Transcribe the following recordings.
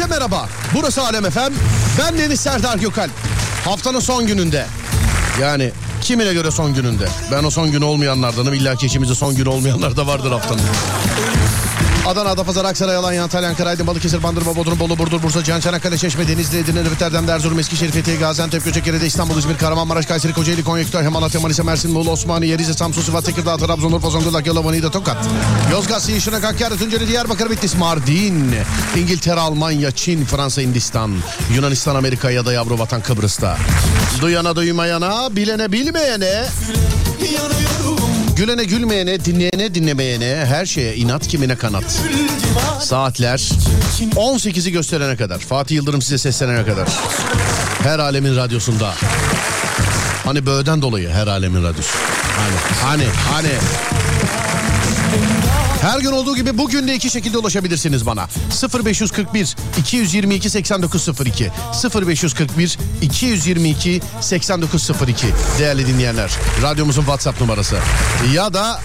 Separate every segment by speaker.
Speaker 1: herkese merhaba. Burası Alem Efem. Ben Deniz Serdar Gökalp. Haftanın son gününde. Yani kimine göre son gününde. Ben o son günü olmayanlardanım. İlla ki içimizde son günü olmayanlar da vardır haftanın. Adana, Adapazarı, Aksaray, Alanya, Antalya, Ankara, Aydın, Balıkesir, Bandırma, Bodrum, Bolu, Burdur, Bursa, Can, Çanakkale, Çeşme, Denizli, Edirne, Rıfet, Erdem, Erzurum, Eskişehir, Fethiye, Gaziantep, Göcekere, İstanbul, İzmir, Kahramanmaraş, Kayseri, Kocaeli, Konya, Kütahya, Malatya, Manisa, Mersin, Muğla, Osmaniye, Rize, Samsun, Sivas, Tekirdağ, Trabzon, Urfa, Zonguldak, Yalova, Niğde, Tokat, Yozgat, Siirt, Şırnak, Hakkari, Tunceli, Diyarbakır, Bitlis, Mardin, İngiltere, Almanya, Çin, Fransa, Hindistan, Yunanistan, Amerika ya da yavru vatan Kıbrıs'ta. Duyana duymayana, bilene bilmeyene, gülene gülmeyene, dinleyene dinlemeyene, her şeye inat kimine kanat. Saatler 18'i gösterene kadar. Fatih Yıldırım size seslenene kadar. Her alemin radyosunda. Hani böğden dolayı her alemin radyosu. Hani, hani, hani. Her gün olduğu gibi bugün de iki şekilde ulaşabilirsiniz bana. 0541 222 8902 0541 222 8902 değerli dinleyenler. Radyomuzun WhatsApp numarası. Ya da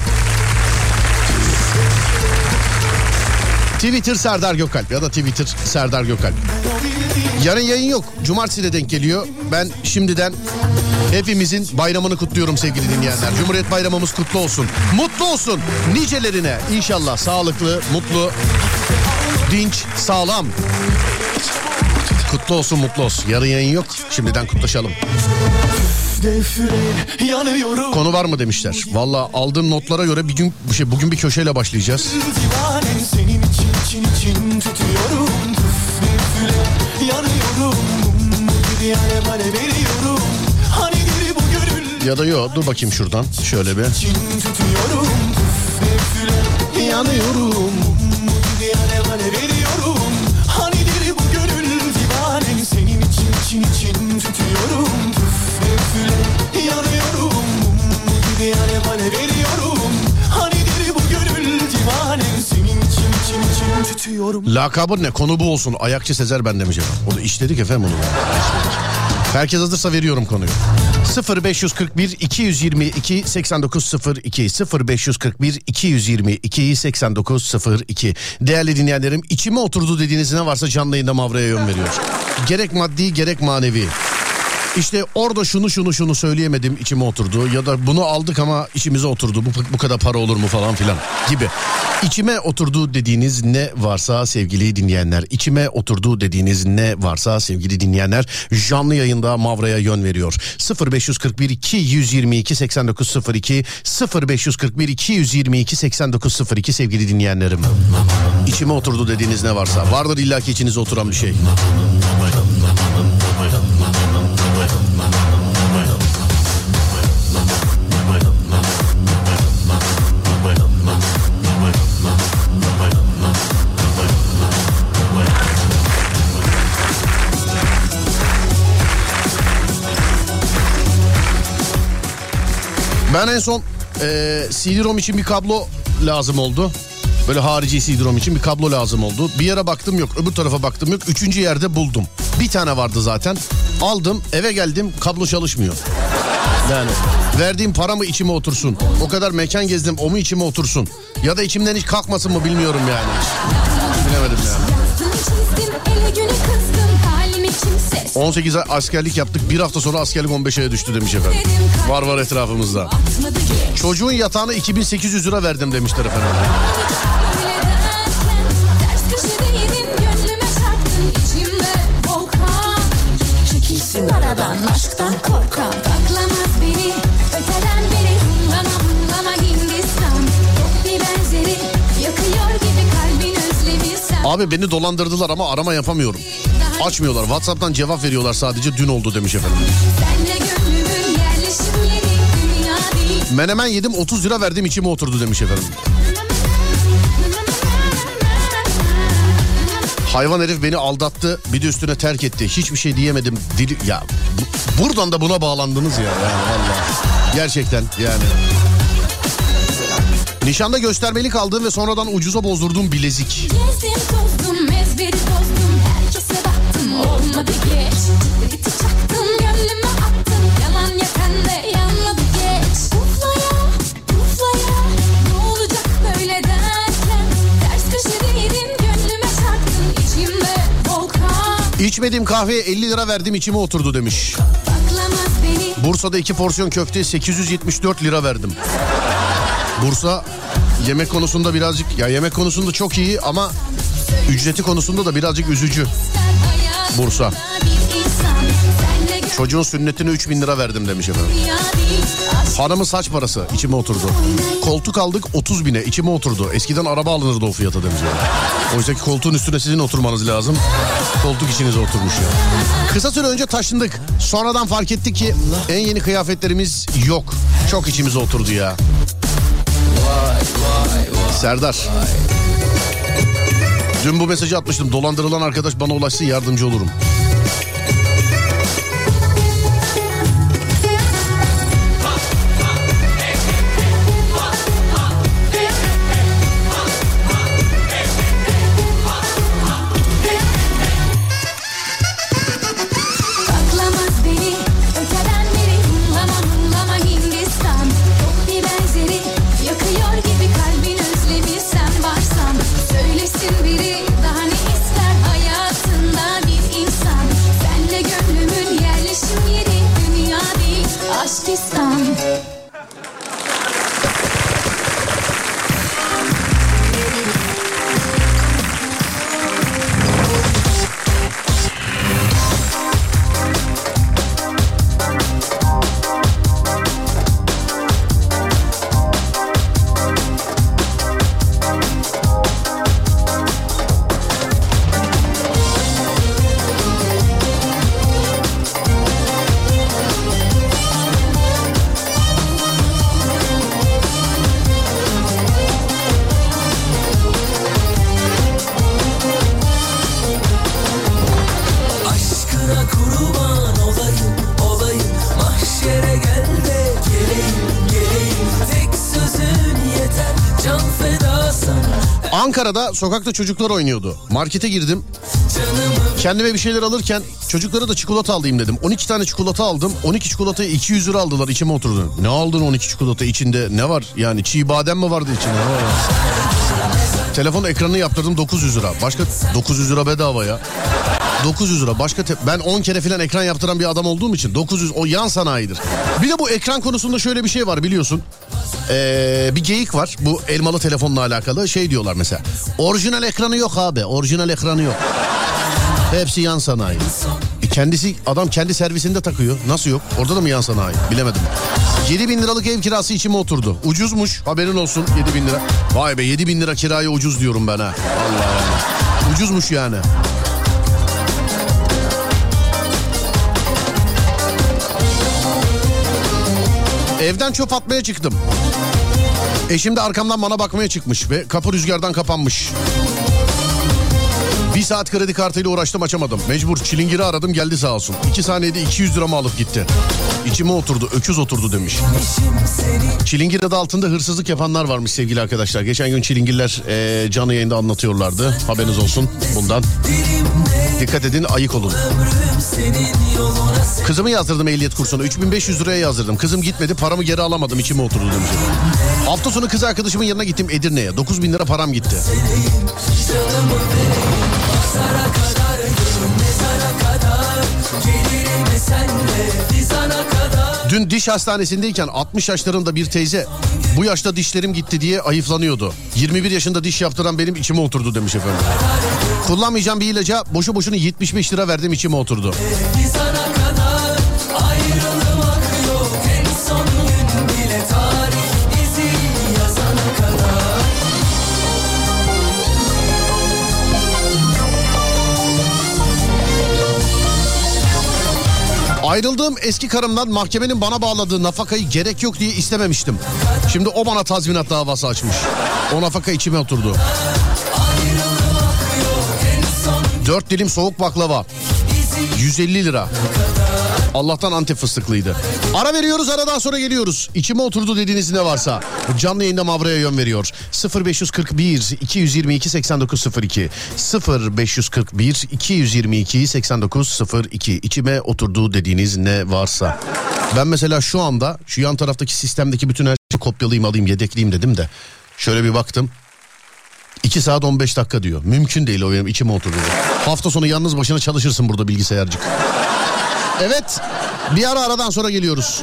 Speaker 1: Twitter Serdar Gökalp ya da Twitter Serdar Gökalp. Yarın yayın yok. Cumartesi de denk geliyor. Ben şimdiden hepimizin bayramını kutluyorum sevgili dinleyenler. Cumhuriyet bayramımız kutlu olsun. Mutlu olsun. Nicelerine inşallah sağlıklı, mutlu, dinç, sağlam. Kutlu olsun, mutlu olsun. Yarın yayın yok. Şimdiden kutlaşalım. Konu var mı demişler. Valla aldığım notlara göre bir gün bir şey bugün bir köşeyle başlayacağız.
Speaker 2: Yanıyorum Bir veriyorum bu
Speaker 1: Ya da yok dur bakayım şuradan. Şöyle bir.
Speaker 2: yanıyorum için için alev alev veriyorum Hanidir bu gönül senin için için için tutuyorum
Speaker 1: Lakabın ne? Konu bu olsun. Ayakçı Sezer ben demiş efendim. Onu işledik efendim onu. Herkes hazırsa veriyorum konuyu. 0541 222 8902 0541 222 8902 Değerli dinleyenlerim içime oturdu dediğiniz ne varsa canlı yayında Mavra'ya yön veriyor. Gerek maddi gerek manevi. İşte orada şunu şunu şunu söyleyemedim içime oturdu ya da bunu aldık ama içimize oturdu bu, bu kadar para olur mu falan filan gibi. İçime oturdu dediğiniz ne varsa sevgili dinleyenler içime oturdu dediğiniz ne varsa sevgili dinleyenler canlı yayında Mavra'ya yön veriyor. 0541 222 8902 0541 222 8902 sevgili dinleyenlerim. İçime oturdu dediğiniz ne varsa vardır illaki içinize oturan bir şey. Ben en son e, CD-ROM için bir kablo lazım oldu. Böyle harici CD-ROM için bir kablo lazım oldu. Bir yere baktım yok, öbür tarafa baktım yok. Üçüncü yerde buldum. Bir tane vardı zaten. Aldım, eve geldim, kablo çalışmıyor. Yani verdiğim para mı içime otursun? O kadar mekan gezdim, o mu içime otursun? Ya da içimden hiç kalkmasın mı bilmiyorum yani. Bilemedim yani. 18 ay askerlik yaptık. Bir hafta sonra askerlik 15 aya düştü demiş efendim. Var var etrafımızda. Çocuğun yatağına 2800 lira verdim demişler efendim.
Speaker 3: Aradan aşktan korkan
Speaker 1: Abi beni dolandırdılar ama arama yapamıyorum. Açmıyorlar. WhatsApp'tan cevap veriyorlar sadece dün oldu demiş efendim. Menemen yedim 30 lira verdim içime oturdu demiş efendim. Hayvan herif beni aldattı bir de üstüne terk etti. Hiçbir şey diyemedim. Dili... Ya bu- buradan da buna bağlandınız ya. Yani vallahi. Gerçekten yani. Nişanda göstermelik aldığım ve sonradan ucuza bozdurduğum bilezik.
Speaker 3: Gezdim tozdum ezberi bozdum. Herkese baktım olmadı geç. Riti çaktım gönlüme attım. Yalan yakan da yanmadı geç. Uflaya uflaya Ne olacak böyle derken? Ters köşedeydin gönlüme çarptın İçimde volkan.
Speaker 1: İçmediğim kahveye 50 lira verdim içime oturdu demiş. Bursa'da iki porsiyon köfte 874 lira verdim. Bursa yemek konusunda birazcık ya yemek konusunda çok iyi ama ücreti konusunda da birazcık üzücü. Bursa. Çocuğun sünnetine 3000 lira verdim demiş efendim. Hanımın saç parası içime oturdu. Koltuk aldık 30 bine içime oturdu. Eskiden araba alınırdı o fiyata demiş efendim. Oysa ki koltuğun üstüne sizin oturmanız lazım. Koltuk içinize oturmuş ya. Kısa süre önce taşındık. Sonradan fark ettik ki en yeni kıyafetlerimiz yok. Çok içimize oturdu ya. Serdar. Dün bu mesajı atmıştım. Dolandırılan arkadaş bana ulaşsın yardımcı olurum. Ankara'da sokakta çocuklar oynuyordu. Markete girdim. Kendime bir şeyler alırken çocuklara da çikolata alayım dedim. 12 tane çikolata aldım. 12 çikolatayı 200 lira aldılar içime oturdu. Ne aldın 12 çikolata içinde ne var? Yani çiğ badem mi vardı içinde? Telefon ekranını yaptırdım 900 lira. Başka 900 lira bedava ya. 900 lira. Başka te- ben 10 kere falan ekran yaptıran bir adam olduğum için 900 o yan sanayidir. Bir de bu ekran konusunda şöyle bir şey var biliyorsun. Ee, bir geyik var bu elmalı telefonla alakalı şey diyorlar mesela. Orijinal ekranı yok abi orijinal ekranı yok. Hepsi yan sanayi. E kendisi adam kendi servisinde takıyor. Nasıl yok? Orada da mı yan sanayi? Bilemedim. 7 bin liralık ev kirası içime oturdu. Ucuzmuş haberin olsun 7 bin lira. Vay be 7 bin lira kiraya ucuz diyorum ben ha. Allah yani. Ucuzmuş yani. Evden çöp atmaya çıktım. Eşim de arkamdan bana bakmaya çıkmış ve kapı rüzgardan kapanmış. Bir saat kredi kartıyla uğraştım açamadım. Mecbur çilingiri aradım geldi sağ olsun. İki saniyede 200 liramı alıp gitti. İçime oturdu öküz oturdu demiş. Çilingir adı altında hırsızlık yapanlar varmış sevgili arkadaşlar. Geçen gün çilingirler eee canlı yayında anlatıyorlardı. Haberiniz olsun bundan. Dikkat edin ayık olun. Kızımı yazdırdım ehliyet kursuna. 3500 liraya yazdırdım. Kızım gitmedi paramı geri alamadım içime oturdu demiş. Hafta sonu kız arkadaşımın yanına gittim Edirne'ye. 9000 lira param gitti. Dün diş hastanesindeyken 60 yaşlarında bir teyze bu yaşta dişlerim gitti diye ayıflanıyordu. 21 yaşında diş yaptıran benim içime oturdu demiş efendim. Kullanmayacağım bir ilaca boşu boşuna 75 lira verdim içime oturdu. Ayrıldığım eski karımdan mahkemenin bana bağladığı nafakayı gerek yok diye istememiştim. Şimdi o bana tazminat davası açmış. O nafaka içime oturdu. 4 dilim soğuk baklava. 150 lira. Allah'tan antep fıstıklıydı. Ara veriyoruz aradan sonra geliyoruz. İçime oturdu dediğiniz ne varsa. Canlı yayında Mavra'ya yön veriyor. 0541 222 8902 0541 222 8902 İçime oturdu dediğiniz ne varsa. Ben mesela şu anda şu yan taraftaki sistemdeki bütün her şeyi kopyalayayım alayım yedekleyeyim dedim de. Şöyle bir baktım. 2 saat 15 dakika diyor. Mümkün değil o benim içime oturdu. Hafta sonu yalnız başına çalışırsın burada bilgisayarcık. Evet bir ara aradan sonra geliyoruz.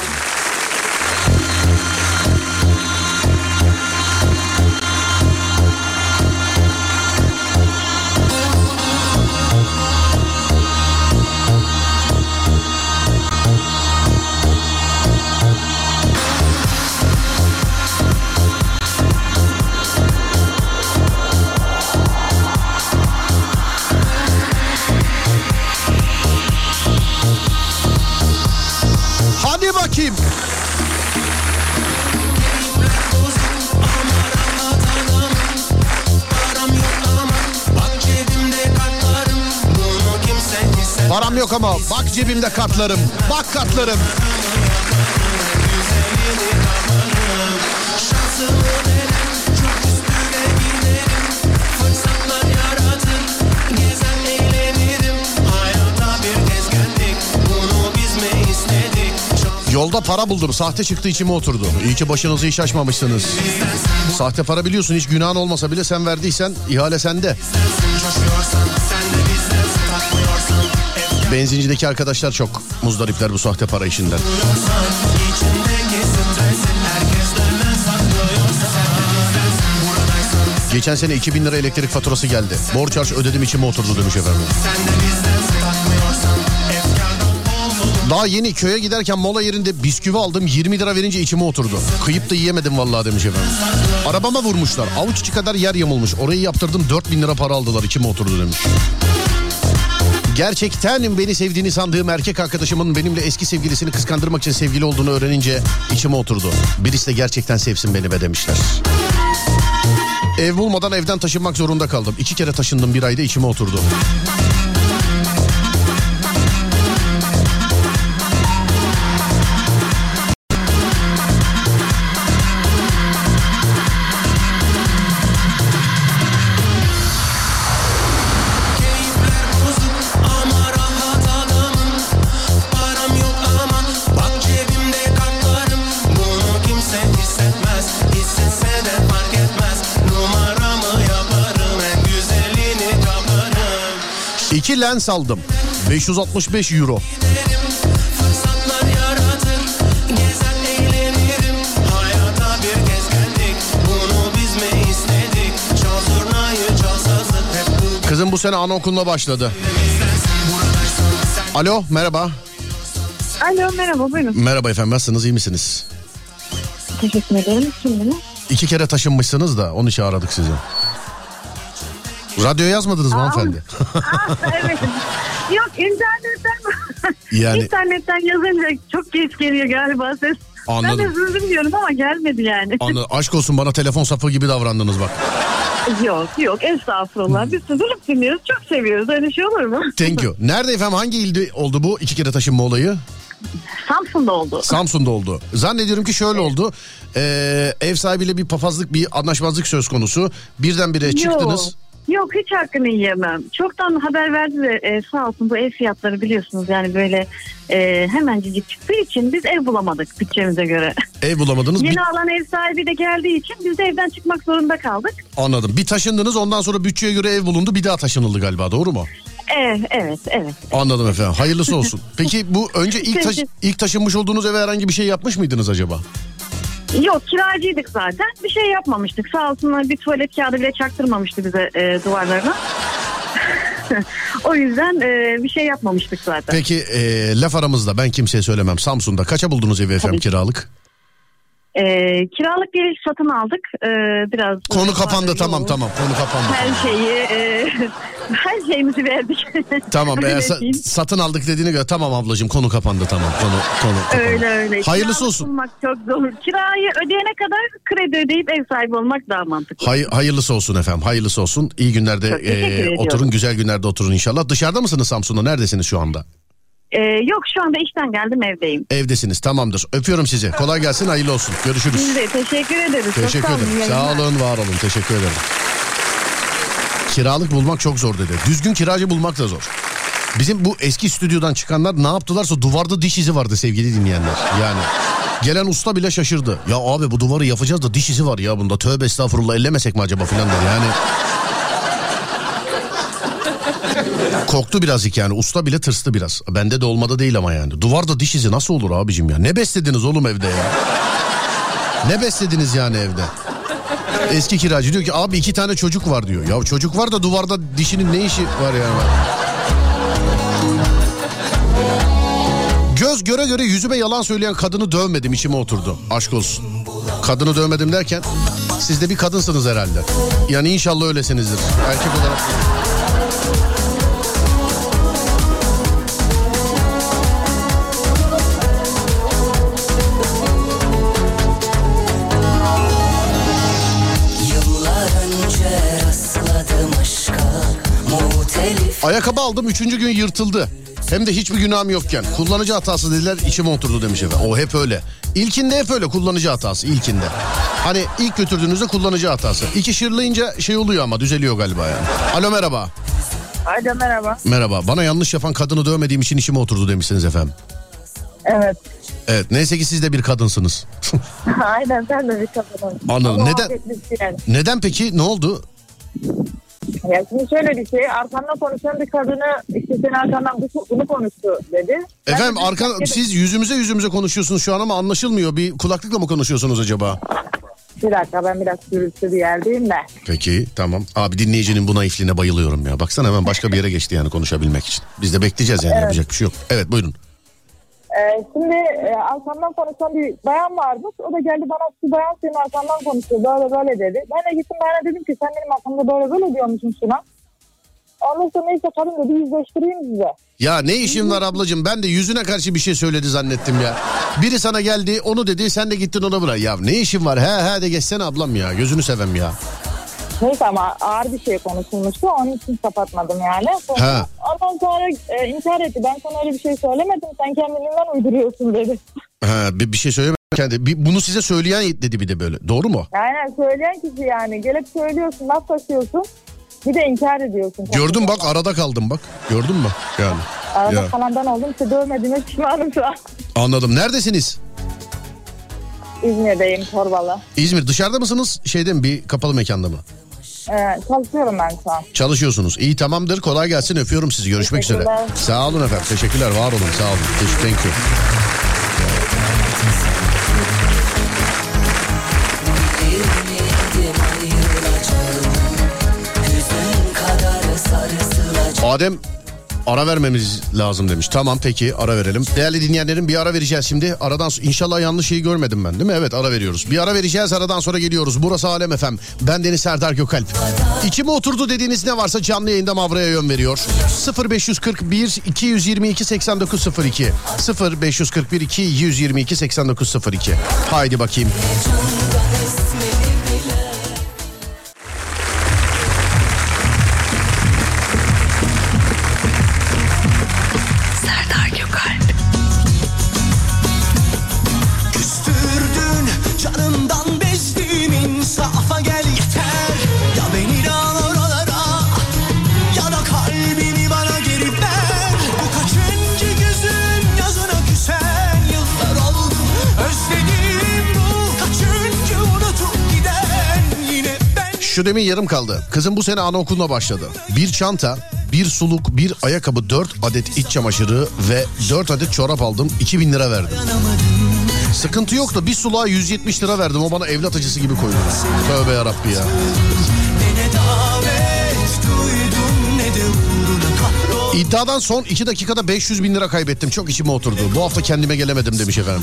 Speaker 1: Param yok ama bak cebimde kartlarım. Bak kartlarım. Yolda para buldum. Sahte çıktı içime oturdu. İyi ki başınızı hiç açmamışsınız. Sahte para biliyorsun hiç günahın olmasa bile sen verdiysen ihale sende. Benzincideki arkadaşlar çok muzdaripler bu sahte para işinden. Geçen sene 2000 lira elektrik faturası geldi. Borç harç ödedim içime oturdu demiş efendim. Daha yeni köye giderken mola yerinde bisküvi aldım 20 lira verince içime oturdu. Kıyıp da yiyemedim vallahi demiş efendim. Arabama vurmuşlar. Avuç içi kadar yer yamulmuş. Orayı yaptırdım 4000 lira para aldılar içime oturdu demiş. Gerçekten beni sevdiğini sandığım erkek arkadaşımın benimle eski sevgilisini kıskandırmak için sevgili olduğunu öğrenince içime oturdu. Birisi de gerçekten sevsin beni be demişler. Ev bulmadan evden taşınmak zorunda kaldım. İki kere taşındım bir ayda içime oturdu. 2 lens aldım. 565 euro. Kızım bu sene anaokuluna başladı. Alo merhaba.
Speaker 4: Alo merhaba buyurun.
Speaker 1: Merhaba efendim nasılsınız iyi misiniz?
Speaker 4: Teşekkür ederim. Kimdiniz?
Speaker 1: İki kere taşınmışsınız da onun için aradık sizi. Radyo yazmadınız mı hanımefendi?
Speaker 4: ah, evet. Yok internetten
Speaker 1: Yani-
Speaker 4: internetten yazınca çok geç geliyor galiba ses. Ben
Speaker 1: Anladım.
Speaker 4: de üzüldüm diyorum ama gelmedi yani.
Speaker 1: Anla, aşk olsun bana telefon sapı gibi davrandınız bak.
Speaker 4: yok yok estağfurullah. Biz durup dinliyoruz. Çok seviyoruz. Öyle şey olur mu?
Speaker 1: Thank you. Nerede efendim hangi ilde oldu bu iki kere taşınma olayı?
Speaker 4: Samsun'da oldu.
Speaker 1: Samsun'da oldu. Zannediyorum ki şöyle oldu. Ee, ev sahibiyle bir papazlık bir anlaşmazlık söz konusu. Birdenbire çıktınız.
Speaker 4: Yok. Hiç hakkını yiyemem. Çoktan haber verdi de e, sağ olsun bu ev fiyatları biliyorsunuz yani böyle e, hemencik çıktığı için biz ev bulamadık bütçemize göre.
Speaker 1: Ev bulamadınız. Bir,
Speaker 4: Yeni alan ev sahibi de geldiği için biz de evden çıkmak zorunda kaldık.
Speaker 1: anladım. Bir taşındınız ondan sonra bütçeye göre ev bulundu. Bir daha taşınıldı galiba doğru mu?
Speaker 4: Evet, evet, evet.
Speaker 1: Anladım efendim. Hayırlısı olsun. Peki bu önce ilk taş- ilk taşınmış olduğunuz eve herhangi bir şey yapmış mıydınız acaba?
Speaker 4: Yok kiracıydık zaten. Bir şey yapmamıştık. Sağ olsunlar bir tuvalet kağıdı bile çaktırmamıştı bize e, duvarlarına. o yüzden e, bir şey yapmamıştık zaten.
Speaker 1: Peki e, laf aramızda ben kimseye söylemem. Samsun'da kaça buldunuz evi efendim
Speaker 4: Tabii.
Speaker 1: kiralık?
Speaker 4: E, kiralık bir ev satın aldık. E, biraz
Speaker 1: Konu kapandı tamam tamam konu kapandı.
Speaker 4: Her şeyi e, her şeyimizi verdik.
Speaker 1: Tamam e, sa- satın aldık dediğine göre tamam ablacığım konu kapandı tamam konu konu kapandı.
Speaker 4: Öyle öyle.
Speaker 1: Hayırlısı
Speaker 4: Kiralık
Speaker 1: olsun.
Speaker 4: bulmak çok zor. Kirayı ödeyene kadar kredi ödeyip ev sahibi olmak daha mantıklı.
Speaker 1: Hay, hayırlısı olsun efendim hayırlısı olsun. İyi günlerde
Speaker 4: Çok teşekkür
Speaker 1: e,
Speaker 4: ediyorum.
Speaker 1: oturun güzel günlerde oturun inşallah. Dışarıda mısınız Samsun'da neredesiniz şu anda?
Speaker 4: E, yok şu anda işten geldim evdeyim.
Speaker 1: Evdesiniz tamamdır. Öpüyorum sizi. Kolay gelsin hayırlı olsun. Görüşürüz.
Speaker 4: Biz de teşekkür ederiz. Çok
Speaker 1: Teşekkür
Speaker 4: sağ olun,
Speaker 1: ederim. Sağ
Speaker 4: yayınlar.
Speaker 1: olun var olun teşekkür ederim. Kiralık bulmak çok zor dedi. Düzgün kiracı bulmak da zor. Bizim bu eski stüdyodan çıkanlar ne yaptılarsa duvarda diş izi vardı sevgili dinleyenler. Yani gelen usta bile şaşırdı. Ya abi bu duvarı yapacağız da diş izi var ya bunda. Tövbe estağfurullah ellemesek mi acaba filan dedi. Yani Korktu birazcık yani usta bile tırstı biraz. Bende de olmadı değil ama yani. Duvarda diş izi nasıl olur abicim ya? Ne beslediniz oğlum evde ya? Ne beslediniz yani evde? Eski kiracı diyor ki abi iki tane çocuk var diyor. Ya çocuk var da duvarda dişinin ne işi var yani? Göz göre göre yüzüme yalan söyleyen kadını dövmedim içime oturdu. Aşk olsun. Kadını dövmedim derken siz de bir kadınsınız herhalde. Yani inşallah öylesinizdir. Erkek olarak. Ayakkabı aldım üçüncü gün yırtıldı. Hem de hiçbir günahım yokken. Kullanıcı hatası dediler içime oturdu demiş efendim. O hep öyle. İlkinde hep öyle kullanıcı hatası ilkinde. Hani ilk götürdüğünüzde kullanıcı hatası. İki şırlayınca şey oluyor ama düzeliyor galiba yani. Alo merhaba.
Speaker 5: Alo merhaba.
Speaker 1: Merhaba. Bana yanlış yapan kadını dövmediğim için içime oturdu demişsiniz efendim.
Speaker 5: Evet.
Speaker 1: Evet neyse ki siz de bir kadınsınız.
Speaker 5: Aynen sen de bir kadınım.
Speaker 1: Anladım.
Speaker 5: Ama
Speaker 1: Neden-
Speaker 5: Yani.
Speaker 1: Neden peki ne oldu?
Speaker 5: Ya şimdi şöyle bir şey arkamda konuşan bir kadını işte senin arkandan bu, bunu konuştu dedi. Ben
Speaker 1: Efendim
Speaker 5: de-
Speaker 1: arka, siz yüzümüze yüzümüze konuşuyorsunuz şu an ama anlaşılmıyor. Bir kulaklıkla mı konuşuyorsunuz acaba?
Speaker 5: Bir dakika ben biraz gürültü bir yerdeyim de.
Speaker 1: Peki tamam. Abi dinleyicinin bu naifliğine bayılıyorum ya. Baksana hemen başka bir yere geçti yani konuşabilmek için. Biz de bekleyeceğiz yani yapacak bir şey yok. Evet buyurun.
Speaker 5: Ee, şimdi e, arkamdan konuşan bir bayan varmış. O da geldi bana şu bayan senin arkamdan konuşuyor böyle böyle dedi. Ben de gittim bayana dedim ki sen benim arkamda böyle böyle diyormuşsun şuna. Ondan sonra neyse kadın dedi yüzleştireyim size.
Speaker 1: Ya ne işin var ablacığım ben de yüzüne karşı bir şey söyledi zannettim ya. Biri sana geldi onu dedi sen de gittin ona bırak. Ya ne işin var he he de geçsene ablam ya gözünü sevem ya.
Speaker 5: Neyse ama ağır bir şey konuşulmuştu. Onun için kapatmadım yani. Sonra,
Speaker 1: Ha.
Speaker 5: ondan sonra e, inkar etti. Ben sana öyle bir şey söylemedim. Sen kendiliğinden uyduruyorsun dedi.
Speaker 1: Ha, bir, bir şey söyleme kendi. Bir, bunu size söyleyen dedi bir de böyle. Doğru mu?
Speaker 5: Aynen söyleyen kişi yani. Gelip söylüyorsun, laf taşıyorsun. Bir de inkar ediyorsun.
Speaker 1: Gördün bak arada kaldım bak. Gördün mü? Yani.
Speaker 5: Arada
Speaker 1: Ya.
Speaker 5: falandan oldum. İşte dövmediğime pişmanım şu an.
Speaker 1: Anladım. Neredesiniz?
Speaker 5: İzmir'deyim Torbalı.
Speaker 1: İzmir. Dışarıda mısınız? Şeyde mi? Bir kapalı mekanda mı?
Speaker 5: Ee, çalışıyorum ben şu an.
Speaker 1: Çalışıyorsunuz. İyi tamamdır. Kolay gelsin. Öpüyorum sizi. Görüşmek üzere. Sağ olun efendim. Teşekkürler. Var olun. Sağ olun. Teşekkür thank you. Adem ara vermemiz lazım demiş. Tamam peki ara verelim. Değerli dinleyenlerim bir ara vereceğiz şimdi. Aradan inşallah yanlış şeyi görmedim ben değil mi? Evet ara veriyoruz. Bir ara vereceğiz aradan sonra geliyoruz. Burası Alem FM. Ben Deniz Serdar Gökalp. İçime oturdu dediğiniz ne varsa canlı yayında Mavra'ya yön veriyor. 0541 222 8902 0541 222 8902 Haydi bakayım. Yarım kaldı. Kızım bu sene anaokuluna başladı. Bir çanta, bir suluk, bir ayakkabı, dört adet iç çamaşırı ve dört adet çorap aldım. 2000 lira verdim. Sıkıntı yok da bir suluğa 170 lira verdim. O bana evlat acısı gibi koydu. Tövbe yarabbi ya. İddiadan son 2 dakikada 500 bin lira kaybettim. Çok içime oturdu. Bu hafta kendime gelemedim demiş efendim.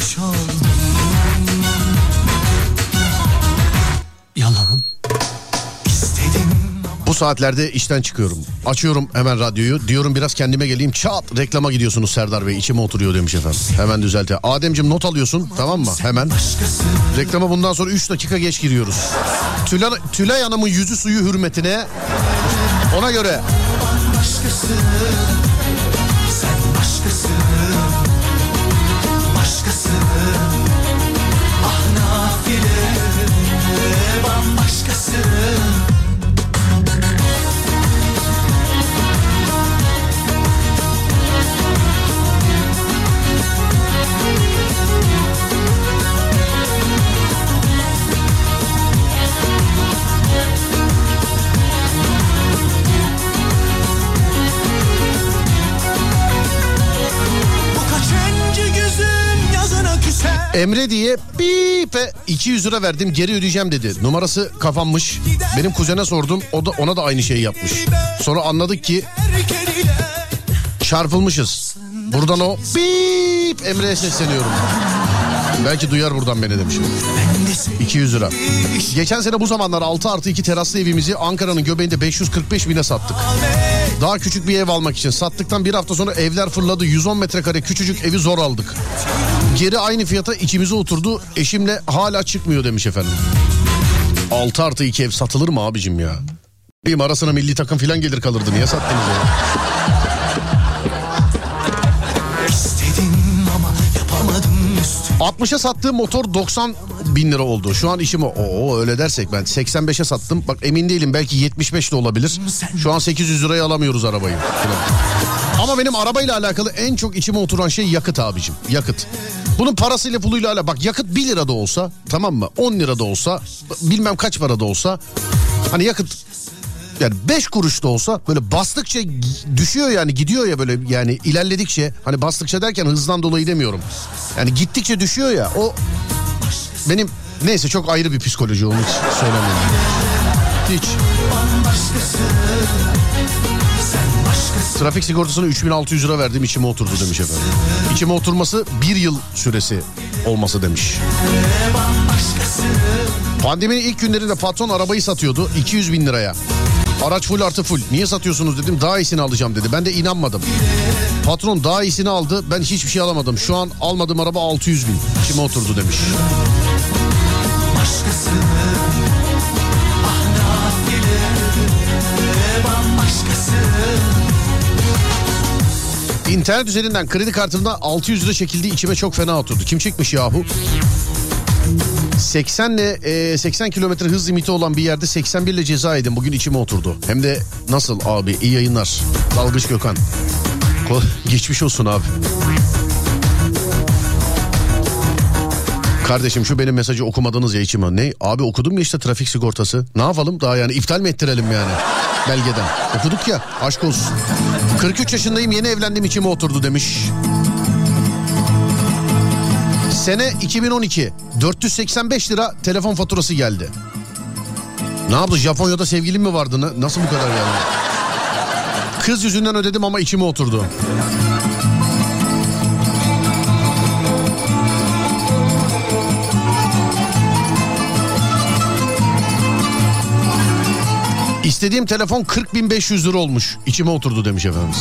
Speaker 1: Saatlerde işten çıkıyorum. Açıyorum hemen radyoyu. Diyorum biraz kendime geleyim. Çat reklama gidiyorsunuz Serdar Bey. İçime oturuyor demiş efendim. Hemen düzelte. Ademciğim not alıyorsun tamam mı? Hemen. Reklama bundan sonra 3 dakika geç giriyoruz. Tülay, Tülay Hanım'ın yüzü suyu hürmetine ona göre.
Speaker 2: Başkası
Speaker 1: Emre diye bipe 200 lira verdim geri ödeyeceğim dedi. Numarası kapanmış. Benim kuzene sordum o da ona da aynı şeyi yapmış. Sonra anladık ki çarpılmışız. Buradan o bip Emre'ye sesleniyorum. Belki duyar buradan beni demişim. 200 lira. Geçen sene bu zamanlar 6 artı 2 teraslı evimizi Ankara'nın göbeğinde 545 bine sattık. Daha küçük bir ev almak için. Sattıktan bir hafta sonra evler fırladı. 110 metrekare küçücük evi zor aldık. Geri aynı fiyata içimize oturdu. Eşimle hala çıkmıyor demiş efendim. 6 artı 2 ev satılır mı abicim ya? Benim arasına milli takım filan gelir kalırdı. Niye sattınız ya?
Speaker 2: İstedim ama yapamadım üstü
Speaker 1: 60'a sattığım motor 90 bin lira oldu. Şu an işim o. Öyle dersek ben 85'e sattım. Bak emin değilim belki 75 de olabilir. Şu an 800 liraya alamıyoruz arabayı. Ama benim arabayla alakalı en çok içime oturan şey yakıt abicim. Yakıt. Bunun parasıyla puluyla ala bak yakıt 1 lira da olsa tamam mı? 10 lira da olsa bilmem kaç para da olsa hani yakıt yani 5 kuruş da olsa böyle bastıkça düşüyor yani gidiyor ya böyle yani ilerledikçe hani bastıkça derken hızdan dolayı demiyorum. Yani gittikçe düşüyor ya o benim neyse çok ayrı bir psikoloji onu hiç söylemiyorum. Hiç. Trafik sigortasına 3600 lira verdim içime oturdu demiş efendim. İçime oturması bir yıl süresi olması demiş. Pandeminin ilk günlerinde patron arabayı satıyordu 200 bin liraya. Araç full artı full. Niye satıyorsunuz dedim daha iyisini alacağım dedi. Ben de inanmadım. Patron daha iyisini aldı ben hiçbir şey alamadım. Şu an almadığım araba 600 bin. İçime oturdu demiş. İnternet üzerinden kredi kartımda 600 lira çekildi içime çok fena oturdu. Kim çekmiş yahu? 80 ile e, 80 kilometre hız limiti olan bir yerde 81 ile ceza yedim. Bugün içime oturdu. Hem de nasıl abi iyi yayınlar. Dalgıç Gökhan. Geçmiş olsun abi. Kardeşim şu benim mesajı okumadınız ya içime. Ne? Abi okudum ya işte trafik sigortası. Ne yapalım daha yani iptal mi ettirelim yani belgeden. Okuduk ya aşk olsun. 43 yaşındayım yeni evlendim içime oturdu demiş. Sene 2012 485 lira telefon faturası geldi. Ne yaptı Japonya'da sevgilim mi vardı? Na- Nasıl bu kadar yani? Kız yüzünden ödedim ama içime oturdu. İstediğim telefon 40.500 lira olmuş. İçime oturdu demiş efendimiz.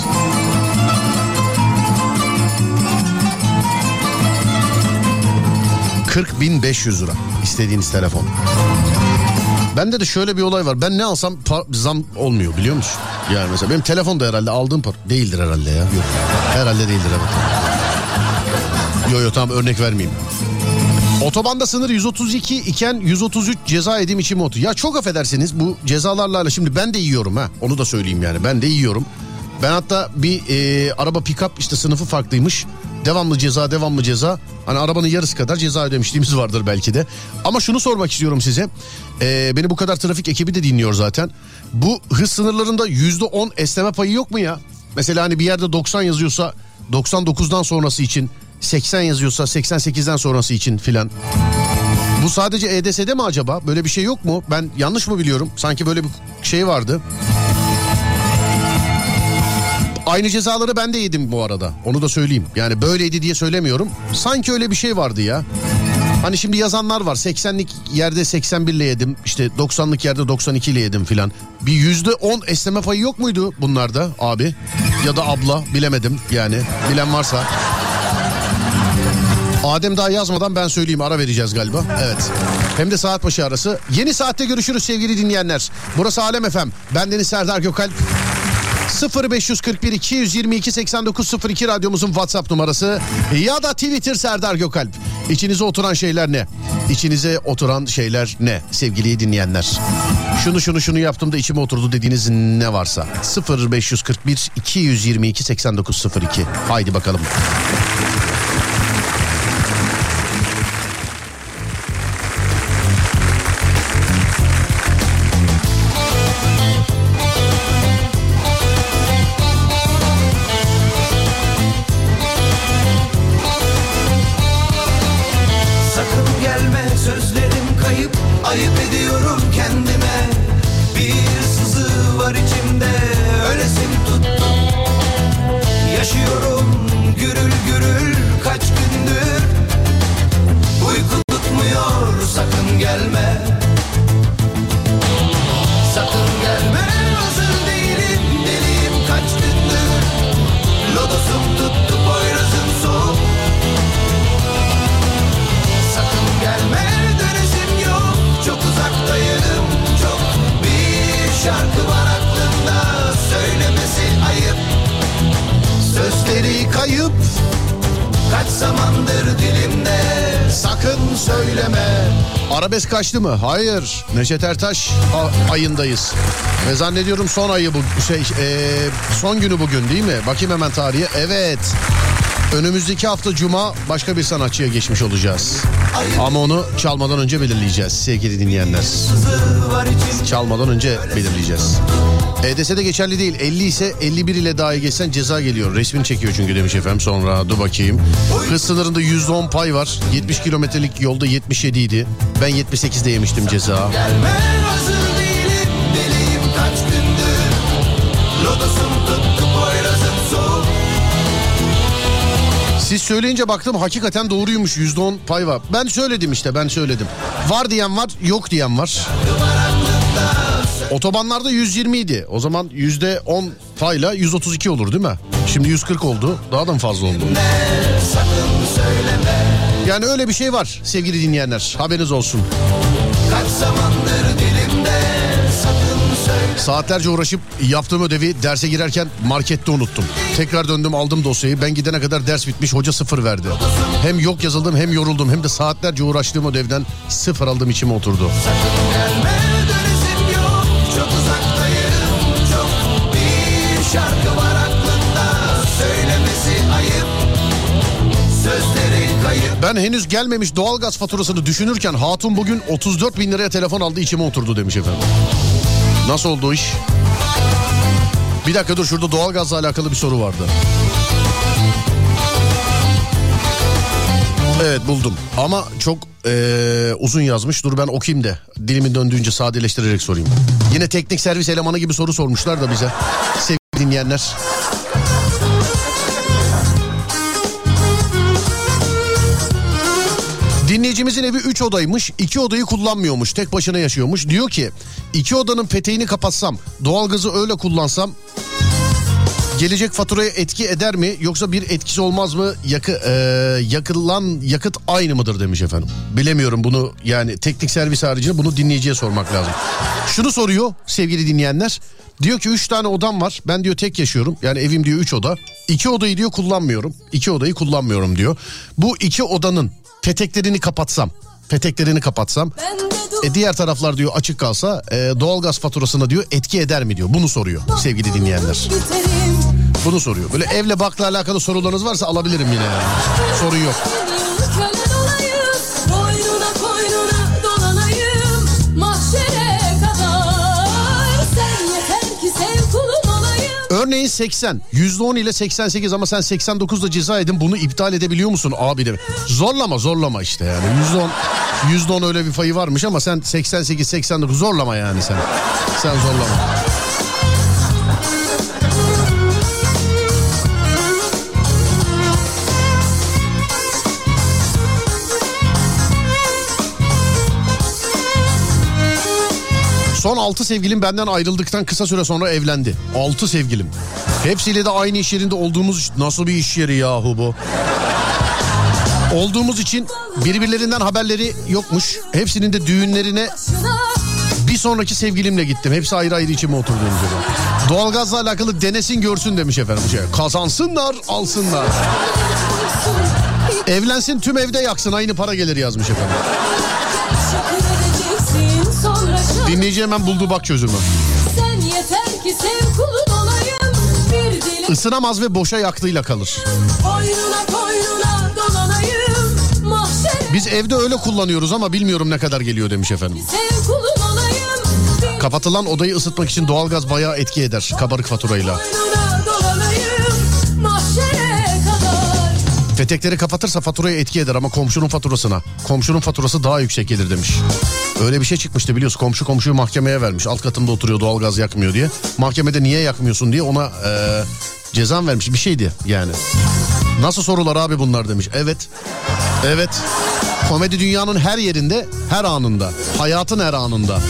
Speaker 1: ...40.500 lira istediğiniz telefon. Bende de şöyle bir olay var. Ben ne alsam pa- zam olmuyor biliyor musun? Yani mesela benim telefon da herhalde aldığım par... Değildir herhalde ya. Yok. Herhalde değildir evet. Yok yok tamam örnek vermeyeyim. Otobanda sınır 132 iken 133 ceza edim içime otur. Ya çok affedersiniz bu cezalarla şimdi ben de yiyorum ha. Onu da söyleyeyim yani ben de yiyorum. Ben hatta bir e, araba pick-up işte sınıfı farklıymış. Devamlı ceza devamlı ceza. Hani arabanın yarısı kadar ceza ödemişliğimiz vardır belki de. Ama şunu sormak istiyorum size. E, beni bu kadar trafik ekibi de dinliyor zaten. Bu hız sınırlarında yüzde on esneme payı yok mu ya? Mesela hani bir yerde 90 yazıyorsa 99'dan sonrası için 80 yazıyorsa 88'den sonrası için filan. Bu sadece EDS'de mi acaba? Böyle bir şey yok mu? Ben yanlış mı biliyorum? Sanki böyle bir şey vardı. Aynı cezaları ben de yedim bu arada. Onu da söyleyeyim. Yani böyleydi diye söylemiyorum. Sanki öyle bir şey vardı ya. Hani şimdi yazanlar var 80'lik yerde 81 ile yedim işte 90'lık yerde 92 ile yedim filan. Bir yüzde 10 esneme payı yok muydu bunlarda abi ya da abla bilemedim yani bilen varsa. Adem daha yazmadan ben söyleyeyim ara vereceğiz galiba. Evet. Hem de saat başı arası. Yeni saatte görüşürüz sevgili dinleyenler. Burası Alem Efem. Ben Deniz Serdar Gökalp. 0541 222 8902 radyomuzun WhatsApp numarası ya da Twitter Serdar Gökalp. İçinize oturan şeyler ne? İçinize oturan şeyler ne sevgili dinleyenler? Şunu şunu şunu yaptım da içime oturdu dediğiniz ne varsa 0541 222 8902 haydi bakalım. Kaçtı mı? Hayır. Neşet Ertaş ayındayız. Ve zannediyorum son ayı bu şey e, son günü bugün değil mi? Bakayım hemen tarihe. Evet. Önümüzdeki hafta cuma başka bir sanatçıya geçmiş olacağız. Ama onu çalmadan önce belirleyeceğiz sevgili dinleyenler. Çalmadan önce belirleyeceğiz. EDS'de geçerli değil. 50 ise 51 ile daha geçsen ceza geliyor. Resmini çekiyor çünkü demiş efendim. Sonra dur bakayım. Hız sınırında %10 pay var. 70 kilometrelik yolda 77 idi. Ben 78'de yemiştim ceza.
Speaker 2: Gelme hazır değilim deliyim kaç gündür Lodosum tuttu Poyrazım soğuk
Speaker 1: Siz söyleyince baktım hakikaten doğruymuş. %10 pay var. Ben söyledim işte ben söyledim. Var diyen var yok diyen var. Otobanlarda 120 idi. O zaman %10 payla 132 olur değil mi? Şimdi 140 oldu. Daha da mı fazla oldu? Yani öyle bir şey var sevgili dinleyenler. Haberiniz olsun.
Speaker 2: Kaç zamandır dilimde sakın
Speaker 1: Saatlerce uğraşıp yaptığım ödevi derse girerken markette unuttum. Tekrar döndüm aldım dosyayı. Ben gidene kadar ders bitmiş hoca sıfır verdi. Hem yok yazıldım hem yoruldum hem de saatlerce uğraştığım ödevden sıfır aldım içime oturdu.
Speaker 2: Gelme
Speaker 1: Ben henüz gelmemiş doğalgaz faturasını düşünürken hatun bugün 34 bin liraya telefon aldı içime oturdu demiş efendim. Nasıl oldu iş? Bir dakika dur şurada doğalgazla alakalı bir soru vardı. Evet buldum ama çok eee, uzun yazmış. Dur ben okuyayım da dilimin döndüğünce sadeleştirerek sorayım. Yine teknik servis elemanı gibi soru sormuşlar da bize sevgili dinleyenler. Dinleyicimizin evi 3 odaymış. 2 odayı kullanmıyormuş. Tek başına yaşıyormuş. Diyor ki iki odanın peteğini kapatsam doğalgazı öyle kullansam gelecek faturaya etki eder mi yoksa bir etkisi olmaz mı? Yakı, e, yakılan yakıt aynı mıdır demiş efendim. Bilemiyorum bunu yani teknik servis haricinde bunu dinleyiciye sormak lazım. Şunu soruyor sevgili dinleyenler. Diyor ki 3 tane odam var. Ben diyor tek yaşıyorum. Yani evim diyor 3 oda. 2 odayı diyor kullanmıyorum. 2 odayı kullanmıyorum diyor. Bu iki odanın peteklerini kapatsam. Peteklerini kapatsam. E diğer taraflar diyor açık kalsa e, doğalgaz faturasına diyor etki eder mi diyor. Bunu soruyor sevgili dinleyenler. Bunu soruyor. Böyle evle bakla alakalı sorularınız varsa alabilirim yine yani. Sorun yok. Örneğin 80. %10 ile 88 ama sen 89'da ceza edin bunu iptal edebiliyor musun abi de. Zorlama zorlama işte yani. %10 %10 öyle bir payı varmış ama sen 88 89 zorlama yani sen. Sen zorlama. Son 6 sevgilim benden ayrıldıktan kısa süre sonra evlendi. 6 sevgilim. Hepsiyle de aynı iş yerinde olduğumuz nasıl bir iş yeri yahu bu? Olduğumuz için birbirlerinden haberleri yokmuş. Hepsinin de düğünlerine bir sonraki sevgilimle gittim. Hepsi ayrı ayrı içime oturduğumuz gibi. Doğalgazla alakalı denesin görsün demiş efendim. Şey, kazansınlar alsınlar. Evlensin tüm evde yaksın aynı para gelir yazmış efendim. Dinleyici hemen buldu bak çözümü.
Speaker 3: Sen yeter ki sev kulun olayım Bir dilim
Speaker 1: Isınamaz ve boşa yaktığıyla kalır.
Speaker 3: boynuna koynuna dolanayım Mahşere
Speaker 1: Biz evde öyle kullanıyoruz ama bilmiyorum ne kadar geliyor demiş efendim.
Speaker 3: sev kulun olayım
Speaker 1: Kapatılan odayı ısıtmak için doğalgaz bayağı etki eder kabarık faturayla.
Speaker 3: boynuna
Speaker 1: Petekleri kapatırsa faturaya etki eder ama komşunun faturasına. Komşunun faturası daha yüksek gelir demiş. Öyle bir şey çıkmıştı biliyorsun komşu komşuyu mahkemeye vermiş. Alt katında oturuyor doğalgaz yakmıyor diye. Mahkemede niye yakmıyorsun diye ona eee cezam vermiş bir şeydi yani. Nasıl sorular abi bunlar demiş. Evet. Evet. Komedi dünyanın her yerinde, her anında. Hayatın her anında.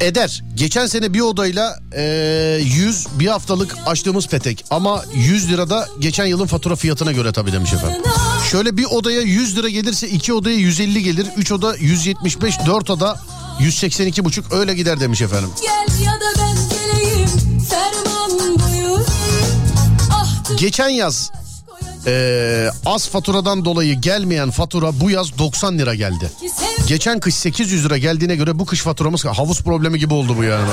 Speaker 1: Eder. Geçen sene bir odayla eee 100 bir haftalık açtığımız petek. Ama 100 lirada geçen yılın fatura fiyatına göre tabii demiş efendim. Şöyle bir odaya 100 lira gelirse iki odaya 150 gelir. 3 oda 175, 4 oda 182 buçuk öyle gider demiş efendim.
Speaker 3: Gel ya da ben geleyim Ferman buyur Ah
Speaker 1: Geçen yaz eee, az faturadan dolayı gelmeyen fatura bu yaz 90 lira geldi. Geçen kış 800 lira geldiğine göre bu kış faturamız havuz problemi gibi oldu bu yani.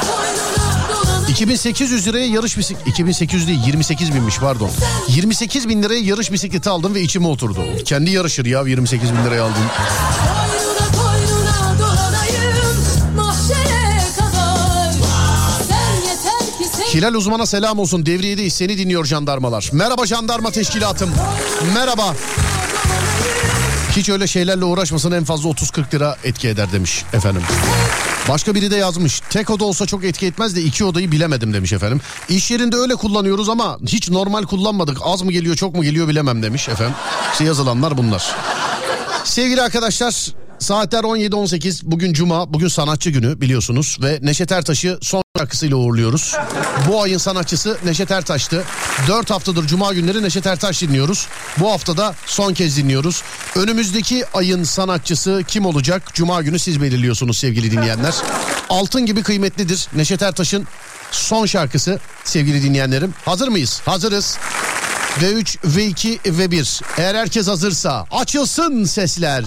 Speaker 3: koynuna dolanayım
Speaker 1: 2800 liraya yarış bisiklet 2800 değil 28 binmiş pardon. 28 bin liraya yarış bisikleti aldım ve içime oturdu. Kendi yarışır ya 28 bin liraya aldım. Hilal uzmana selam olsun devriyedeyiz seni dinliyor jandarmalar. Merhaba jandarma teşkilatım. Merhaba. Hiç öyle şeylerle uğraşmasın en fazla 30-40 lira etki eder demiş efendim. Başka biri de yazmış. Tek oda olsa çok etki etmez de iki odayı bilemedim demiş efendim. İş yerinde öyle kullanıyoruz ama hiç normal kullanmadık. Az mı geliyor çok mu geliyor bilemem demiş efendim. İşte yazılanlar bunlar. Sevgili arkadaşlar saatler 17-18 bugün cuma bugün sanatçı günü biliyorsunuz ve Neşet Ertaş'ı son şarkısıyla uğurluyoruz. Bu ayın sanatçısı Neşet Ertaş'tı. 4 haftadır cuma günleri Neşet Ertaş dinliyoruz. Bu haftada son kez dinliyoruz. Önümüzdeki ayın sanatçısı kim olacak? Cuma günü siz belirliyorsunuz sevgili dinleyenler. Altın gibi kıymetlidir Neşet Ertaş'ın son şarkısı sevgili dinleyenlerim. Hazır mıyız? Hazırız. V3, V2 ve 1. Eğer herkes hazırsa açılsın sesler.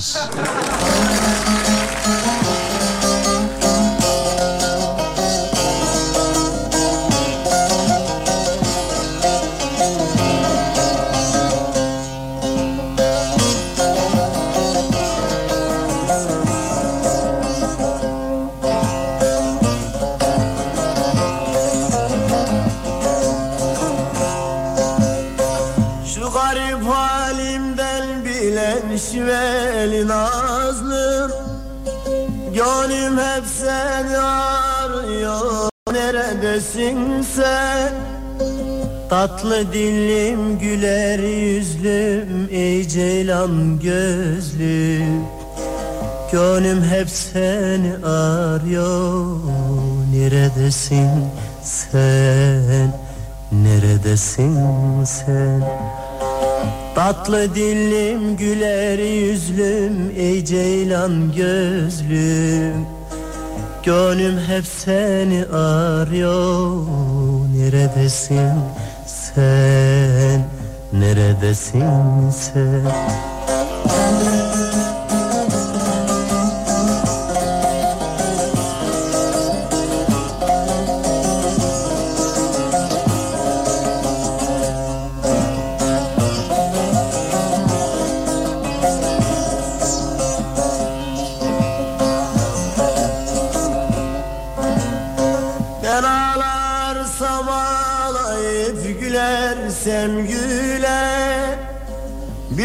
Speaker 6: Neredesin sen? Tatlı dillim güler yüzlüm Ey ceylan gözlüm. Gönlüm hep seni arıyor. Neredesin sen? Neredesin sen? Tatlı dillim güler yüzlüm Ey ceylan gözlüm Gönlüm hep seni arıyor. Neredesin sen? Neredesin sen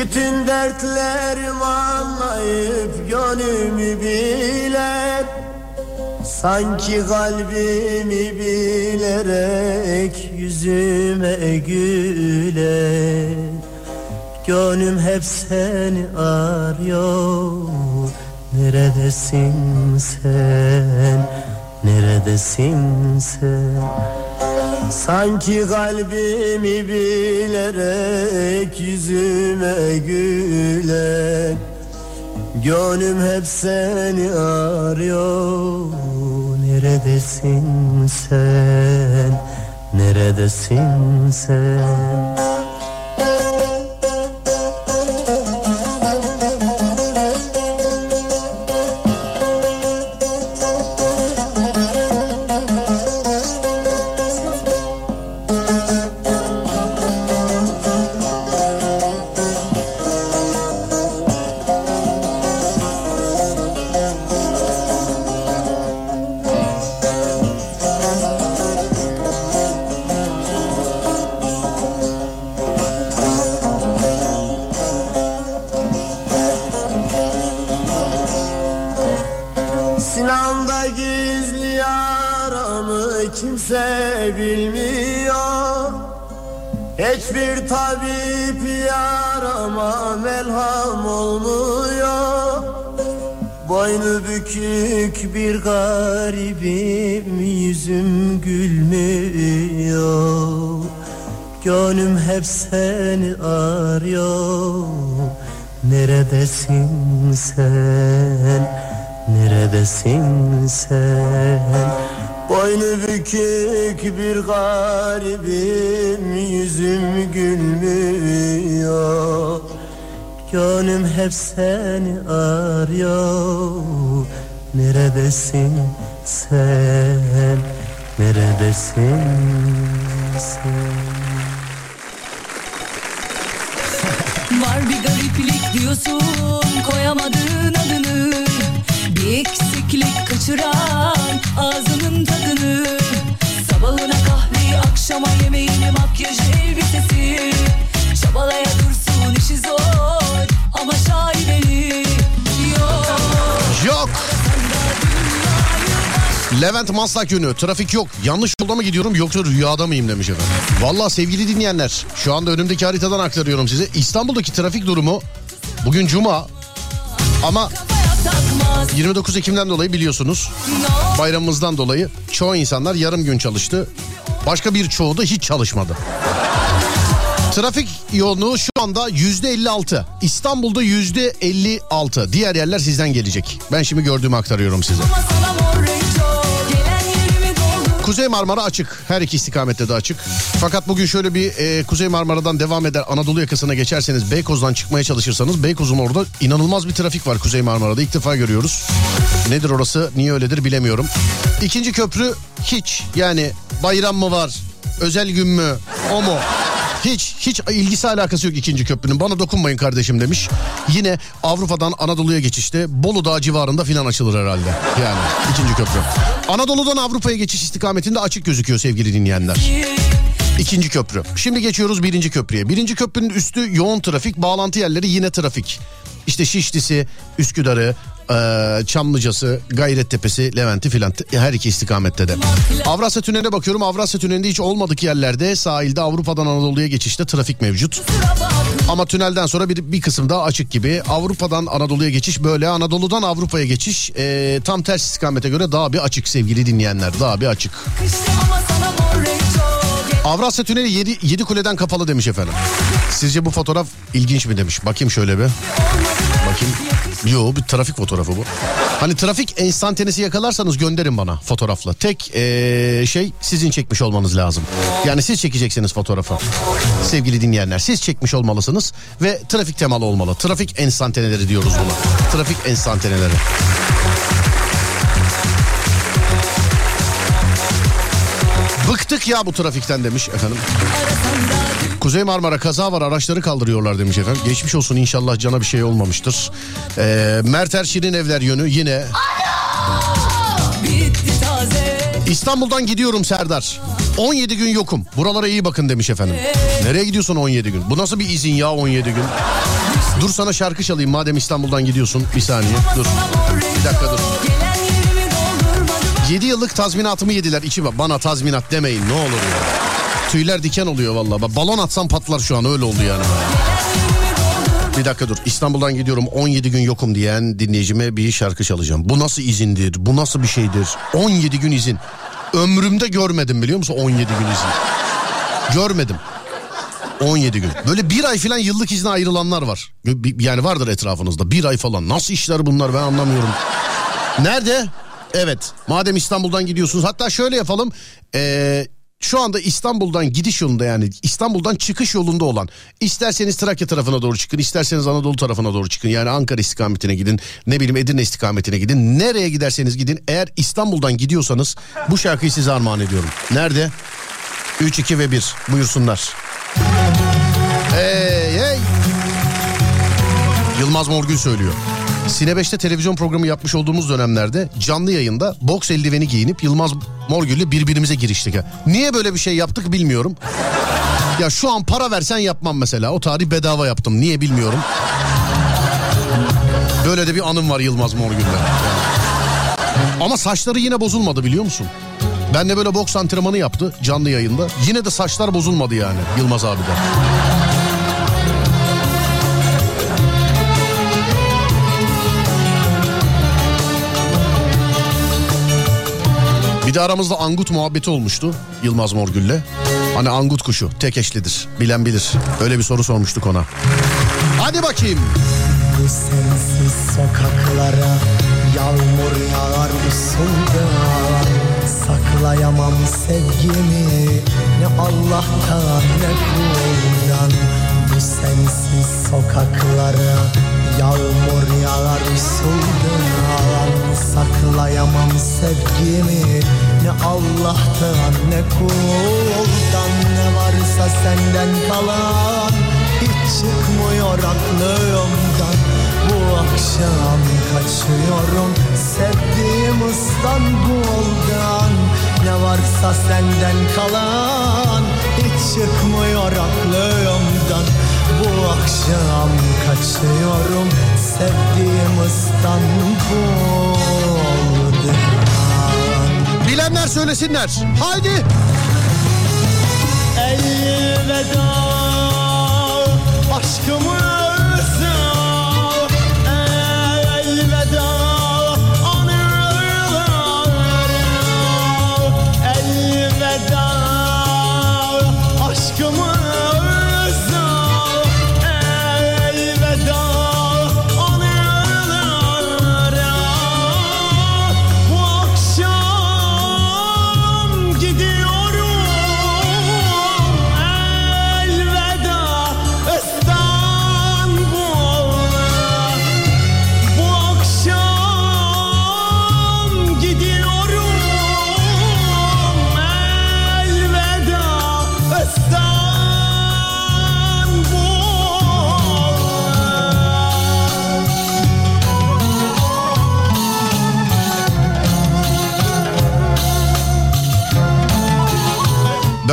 Speaker 6: Bütün dertlerimi anlayıp gönlümü biler. Sanki kalbimi bilerek yüzüme güler. Gönlüm hep seni arıyor. Neredesin sen? Neredesin sen Sanki kalbimi bilerek yüzüme gülen Gönlüm hep seni arıyor. Neredesin sen? Neredesin sen Hiçbir tabip yarama melham olmuyor. Boynu bükük bir garibim yüzüm gülmüyor. Gönlüm hep seni arıyor. Neredesin sen? Neredesin sen Boynu bükük bir garibim Yüzüm gülmüyor. Gönlüm hep seni arıyor. Neredesin sen? Neredesin sen?
Speaker 3: Var bir gariplik diyorsun koyamadığın adını. Bir eksiklik kaçıran ağzının tadını Sabahına kahveyi akşama yemeğini makyaj elbisesi Çabalaya dursun işi zor ama şaibeli Yok
Speaker 1: Yok. Levent Maslak yönü trafik yok. Yanlış yolda mı gidiyorum yoksa rüyada mıyım demiş efendim. Valla sevgili dinleyenler şu anda önümdeki haritadan aktarıyorum size. İstanbul'daki trafik durumu bugün cuma ama 29 Ekim'den dolayı biliyorsunuz bayramımızdan dolayı çoğu insanlar yarım gün çalıştı. Başka bir çoğu da hiç çalışmadı. Trafik yoğunluğu şu anda yüzde 56. İstanbul'da yüzde 56. Diğer yerler sizden gelecek. Ben şimdi gördüğümü aktarıyorum size. Kuzey Marmara açık. Her iki istikamette de açık. Fakat bugün şöyle bir e, Kuzey Marmara'dan devam eder Anadolu yakasına geçerseniz Beykoz'dan çıkmaya çalışırsanız Beykoz'un orada inanılmaz bir trafik var Kuzey Marmara'da. İlk defa görüyoruz. Nedir orası niye öyledir bilemiyorum. İkinci köprü hiç yani bayram mı var özel gün mü o mu? Hiç hiç ilgisi alakası yok ikinci köprünün. Bana dokunmayın kardeşim demiş. Yine Avrupa'dan Anadolu'ya geçişte Bolu Dağı civarında filan açılır herhalde. Yani ikinci köprü. Anadolu'dan Avrupa'ya geçiş istikametinde açık gözüküyor sevgili dinleyenler. İkinci köprü. Şimdi geçiyoruz birinci köprüye. Birinci köprünün üstü yoğun trafik, bağlantı yerleri yine trafik. İşte Şişlisi, Üsküdar'ı, Çamlıcası, Gayrettepe'si, Levent'i filan her iki istikamette de. Avrasya Tüneli'ne bakıyorum. Avrasya Tüneli'nde hiç olmadık yerlerde sahilde Avrupa'dan Anadolu'ya geçişte trafik mevcut. Ama tünelden sonra bir, bir kısım daha açık gibi. Avrupa'dan Anadolu'ya geçiş böyle. Anadolu'dan Avrupa'ya geçiş eee, tam ters istikamete göre daha bir açık sevgili dinleyenler. Daha bir açık. Avrasya Tüneli 7, 7 kuleden kapalı demiş efendim. Sizce bu fotoğraf ilginç mi demiş. Bakayım şöyle bir. Bakayım. Yo bir trafik fotoğrafı bu. Hani trafik enstantanesi yakalarsanız gönderin bana fotoğrafla. Tek eee, şey sizin çekmiş olmanız lazım. Yani siz çekeceksiniz fotoğrafı. Sevgili dinleyenler siz çekmiş olmalısınız ve trafik temalı olmalı. Trafik enstantaneleri diyoruz buna. Trafik enstantaneleri. Bıktık ya bu trafikten demiş efendim. Kuzey Marmara kaza var araçları kaldırıyorlar demiş efendim. Geçmiş olsun inşallah cana bir şey olmamıştır. Ee, Merter Şirin Evler yönü yine. İstanbul'dan gidiyorum Serdar. 17 gün yokum. Buralara iyi bakın demiş efendim. Nereye gidiyorsun 17 gün? Bu nasıl bir izin ya 17 gün? Dur sana şarkı çalayım madem İstanbul'dan gidiyorsun. Bir saniye dur. Bir dakika dur.
Speaker 3: Gelen yerimi doldurmadım
Speaker 1: 7 yıllık tazminatımı yediler. İçime bana tazminat demeyin ne olur ya. Tüyler diken oluyor valla. Bak, Balon atsam patlar şu an öyle oldu yani. Bir dakika dur. İstanbul'dan gidiyorum 17 gün yokum diyen dinleyicime bir şarkı çalacağım. Bu nasıl izindir? Bu nasıl bir şeydir? 17 gün izin. Ömrümde görmedim biliyor musun 17 gün izin. Görmedim. 17 gün. Böyle bir ay falan yıllık izne ayrılanlar var. Yani vardır etrafınızda bir ay falan. Nasıl işler bunlar ben anlamıyorum. Nerede? Evet. Madem İstanbul'dan gidiyorsunuz. Hatta şöyle yapalım. Ee, şu anda İstanbul'dan gidiş yolunda yani İstanbul'dan çıkış yolunda olan isterseniz Trakya tarafına doğru çıkın isterseniz Anadolu tarafına doğru çıkın yani Ankara istikametine gidin ne bileyim Edirne istikametine gidin nereye giderseniz gidin eğer İstanbul'dan gidiyorsanız bu şarkıyı size armağan ediyorum. Nerede? 3, 2 ve 1 buyursunlar. Hey hey. Yılmaz Morgül söylüyor. Sine 5'te televizyon programı yapmış olduğumuz dönemlerde canlı yayında boks eldiveni giyinip Yılmaz Morgül'le birbirimize giriştik. Niye böyle bir şey yaptık bilmiyorum. Ya şu an para versen yapmam mesela. O tarih bedava yaptım. Niye bilmiyorum. Böyle de bir anım var Yılmaz Morgül'le. Ama saçları yine bozulmadı biliyor musun? Ben de böyle boks antrenmanı yaptı canlı yayında. Yine de saçlar bozulmadı yani Yılmaz abiden. Bir de aramızda angut muhabbeti olmuştu Yılmaz Morgül'le. Hani angut kuşu tek eşlidir bilen bilir. Öyle bir soru sormuştuk ona. Hadi bakayım.
Speaker 7: Sensiz sokaklara Yağmur yağar usulda Saklayamam sevgimi Ne Allah'tan ne kuldan Bu sensiz sokaklara Yağmur yağar usulda Saklayamam sevgimi. Ne Allah'tan ne kuldan. Ne varsa senden kalan. Hiç çıkmıyor aklımdan. Bu akşam kaçıyorum. Sevdiğim İstanbul'dan. Ne varsa senden kalan. Hiç çıkmıyor aklımdan Bu akşam kaçıyorum sevdiğim İstanbul'dan
Speaker 1: Bilenler söylesinler. Haydi.
Speaker 7: Elveda aşkımıza Elveda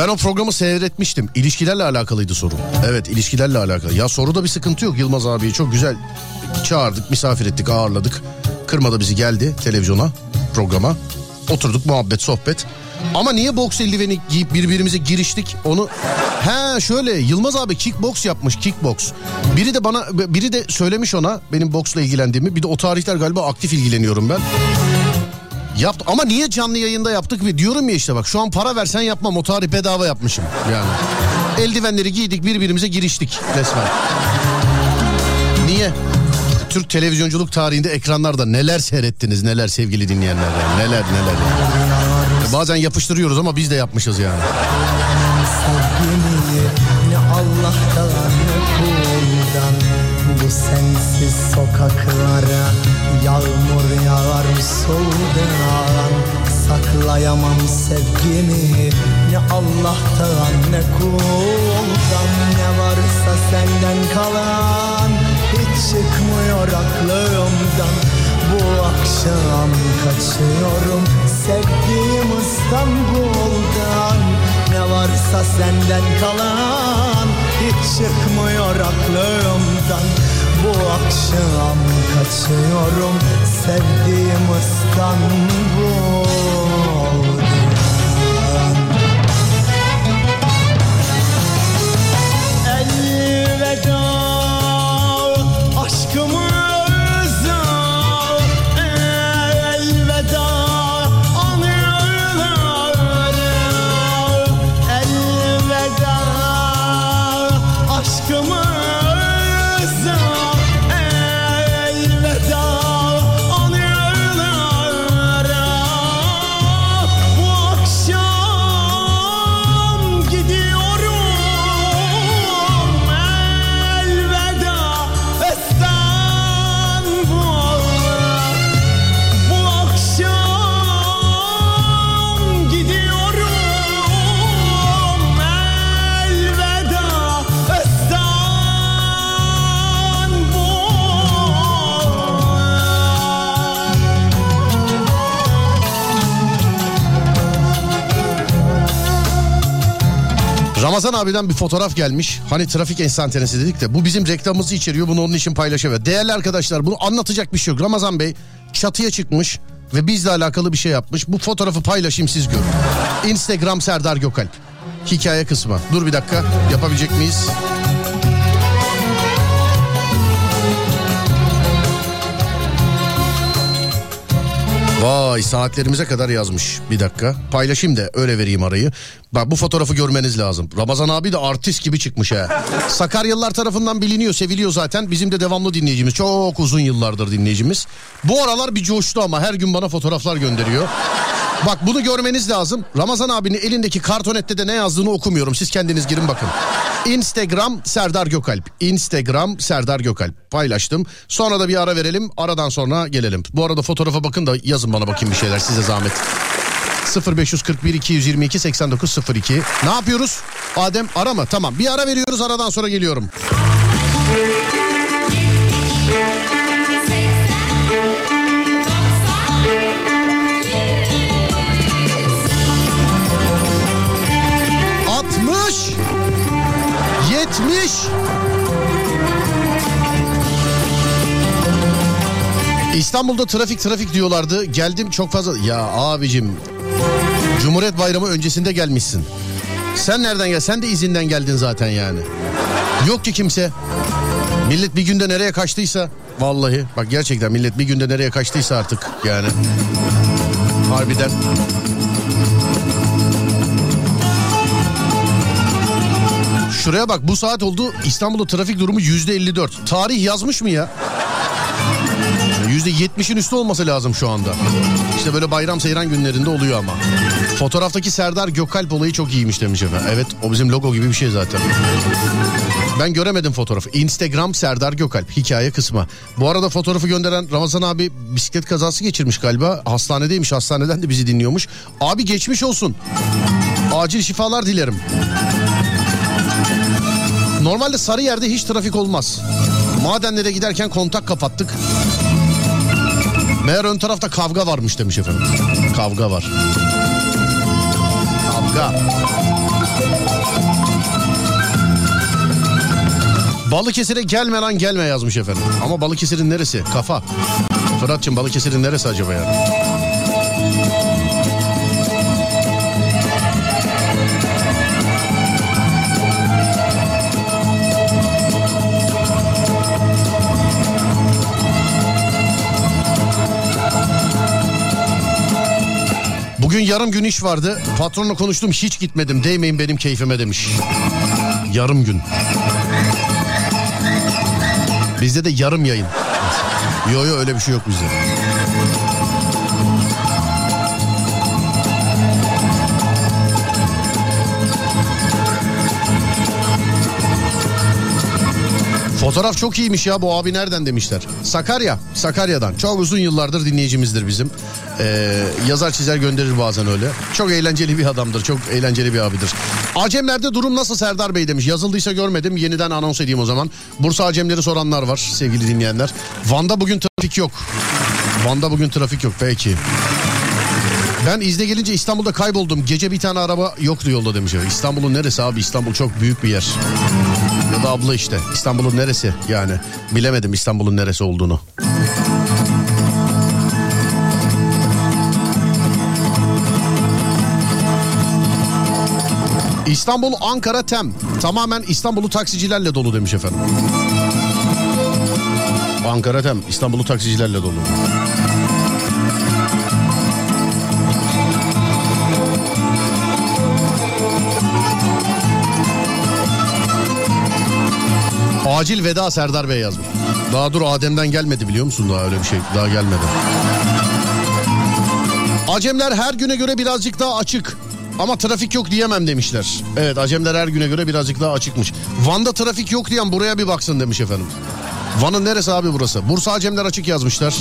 Speaker 1: Ben o programı seyretmiştim. İlişkilerle alakalıydı soru. Evet ilişkilerle alakalı. Ya soruda bir sıkıntı yok Yılmaz abiyi çok güzel çağırdık, misafir ettik, ağırladık. Kırmadı bizi geldi televizyona, programa. Oturduk muhabbet, sohbet. Ama niye boks eldiveni giyip birbirimize giriştik onu... He şöyle Yılmaz abi kickbox yapmış kickbox. Biri de bana biri de söylemiş ona benim boksla ilgilendiğimi. Bir de o tarihler galiba aktif ilgileniyorum ben. Yaptı ama niye canlı yayında yaptık ve diyorum ya işte bak şu an para versen yapmam o tarih bedava yapmışım yani. Eldivenleri giydik birbirimize giriştik resmen. Niye? Türk televizyonculuk tarihinde ekranlarda neler seyrettiniz neler sevgili dinleyenler yani. neler neler. yani. Bazen yapıştırıyoruz ama biz de yapmışız yani.
Speaker 7: Allah'tan ne Bu sensiz sokaklara Yağmur yağar soldan Saklayamam sevgimi Ne Allah'tan ne kuldan. Ne varsa senden kalan Hiç çıkmıyor aklımdan. Bu akşam kaçıyorum Sevdiğim İstanbul'dan. Ne varsa senden kalan çıkmıyor aklımdan. Bu akşam kaçıyorum Sevdiğim İstanbul'dan. Elveda
Speaker 1: Ramazan abiden bir fotoğraf gelmiş. Hani trafik enstantanesi dedik de bu bizim reklamımızı içeriyor. Bunu onun için paylaşıyor. Değerli arkadaşlar bunu anlatacak bir şey yok. Ramazan Bey çatıya çıkmış ve bizle alakalı bir şey yapmış. Bu fotoğrafı paylaşayım siz görün. Instagram Serdar Gökalp. Hikaye kısmı. Dur bir dakika yapabilecek miyiz? Vay saatlerimize kadar yazmış. Bir dakika paylaşayım da öyle vereyim arayı. Bak bu fotoğrafı görmeniz lazım. Ramazan abi de artist gibi çıkmış ha. Sakaryalılar tarafından biliniyor, seviliyor zaten. Bizim de devamlı dinleyicimiz. Çok uzun yıllardır dinleyicimiz. Bu aralar bir coştu ama her gün bana fotoğraflar gönderiyor. Bak bunu görmeniz lazım. Ramazan abinin elindeki kartonette de ne yazdığını okumuyorum. Siz kendiniz girin bakın. Instagram Serdar Gökalp. Instagram Serdar Gökalp. Paylaştım. Sonra da bir ara verelim. Aradan sonra gelelim. Bu arada fotoğrafa bakın da yazın bana bakayım bir şeyler size zahmet. 0541 222 8902. Ne yapıyoruz? Adem arama. Tamam. Bir ara veriyoruz. Aradan sonra geliyorum. Yetmiş. İstanbul'da trafik trafik diyorlardı. Geldim çok fazla. Ya abicim Cumhuriyet Bayramı öncesinde gelmişsin. Sen nereden gel? Sen de izinden geldin zaten yani. Yok ki kimse. Millet bir günde nereye kaçtıysa vallahi bak gerçekten millet bir günde nereye kaçtıysa artık yani. Harbiden. Şuraya bak bu saat oldu İstanbul'da trafik durumu yüzde 54. Tarih yazmış mı ya? Yüzde yetmişin üstü olması lazım şu anda. İşte böyle bayram seyran günlerinde oluyor ama. Fotoğraftaki Serdar Gökalp olayı çok iyiymiş demiş efendim. Evet o bizim logo gibi bir şey zaten. Ben göremedim fotoğrafı. Instagram Serdar Gökalp hikaye kısmı. Bu arada fotoğrafı gönderen Ramazan abi bisiklet kazası geçirmiş galiba. Hastanedeymiş hastaneden de bizi dinliyormuş. Abi geçmiş olsun. Acil şifalar dilerim. Normalde Sarıyer'de hiç trafik olmaz. Madenlere giderken kontak kapattık. Meğer ön tarafta kavga varmış demiş efendim. Kavga var. Kavga. Balıkesir'e gelme lan gelme yazmış efendim. Ama Balıkesir'in neresi? Kafa. Fırat'cığım Balıkesir'in neresi acaba yani? Bugün yarım gün iş vardı. Patronla konuştum hiç gitmedim. Değmeyin benim keyfime demiş. Yarım gün. Bizde de yarım yayın. Yo yo öyle bir şey yok bizde. Fotoğraf çok iyiymiş ya bu abi nereden demişler. Sakarya, Sakarya'dan. Çok uzun yıllardır dinleyicimizdir bizim. Ee, yazar çizer gönderir bazen öyle. Çok eğlenceli bir adamdır, çok eğlenceli bir abidir. Acemlerde durum nasıl Serdar Bey demiş. Yazıldıysa görmedim, yeniden anons edeyim o zaman. Bursa Acemleri soranlar var sevgili dinleyenler. Van'da bugün trafik yok. Van'da bugün trafik yok peki. Ben izne gelince İstanbul'da kayboldum. Gece bir tane araba yoktu yolda demiş. İstanbul'un neresi abi? İstanbul çok büyük bir yer. Da abla işte. İstanbul'un neresi yani? Bilemedim İstanbul'un neresi olduğunu. İstanbul Ankara Tem. Tamamen İstanbul'u taksicilerle dolu demiş efendim. Ankara Tem İstanbul'u taksicilerle dolu. Acil veda Serdar Bey yazmış. Daha dur Adem'den gelmedi biliyor musun daha öyle bir şey daha gelmedi. Acemler her güne göre birazcık daha açık. Ama trafik yok diyemem demişler. Evet Acemler her güne göre birazcık daha açıkmış. Van'da trafik yok diyen buraya bir baksın demiş efendim. Van'ın neresi abi burası? Bursa Acemler açık yazmışlar.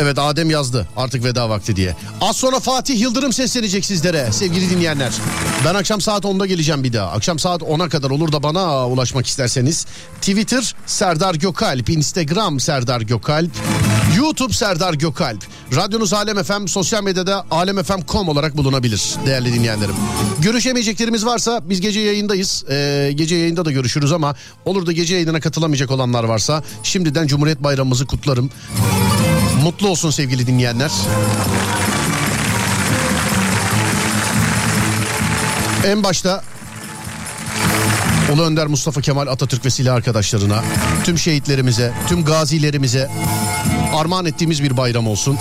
Speaker 1: Evet Adem yazdı artık veda vakti diye. Az sonra Fatih Yıldırım seslenecek sizlere sevgili dinleyenler. Ben akşam saat 10'da geleceğim bir daha. Akşam saat 10'a kadar olur da bana ulaşmak isterseniz. Twitter Serdar Gökalp, Instagram Serdar Gökalp, YouTube Serdar Gökalp. Radyonuz Alem FM, sosyal medyada alemfm.com olarak bulunabilir değerli dinleyenlerim. Görüşemeyeceklerimiz varsa biz gece yayındayız. Ee, gece yayında da görüşürüz ama olur da gece yayınına katılamayacak olanlar varsa şimdiden Cumhuriyet Bayramımızı kutlarım. Mutlu olsun sevgili dinleyenler. En başta Ulu Önder Mustafa Kemal Atatürk ve silah arkadaşlarına, tüm şehitlerimize, tüm gazilerimize armağan ettiğimiz bir bayram olsun.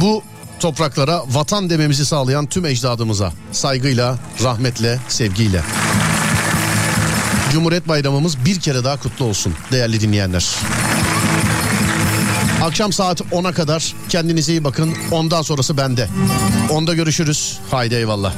Speaker 1: Bu topraklara vatan dememizi sağlayan tüm ecdadımıza saygıyla, rahmetle, sevgiyle. Cumhuriyet Bayramımız bir kere daha kutlu olsun değerli dinleyenler. Akşam saat 10'a kadar kendinize iyi bakın. Ondan sonrası bende. Onda görüşürüz. Haydi eyvallah.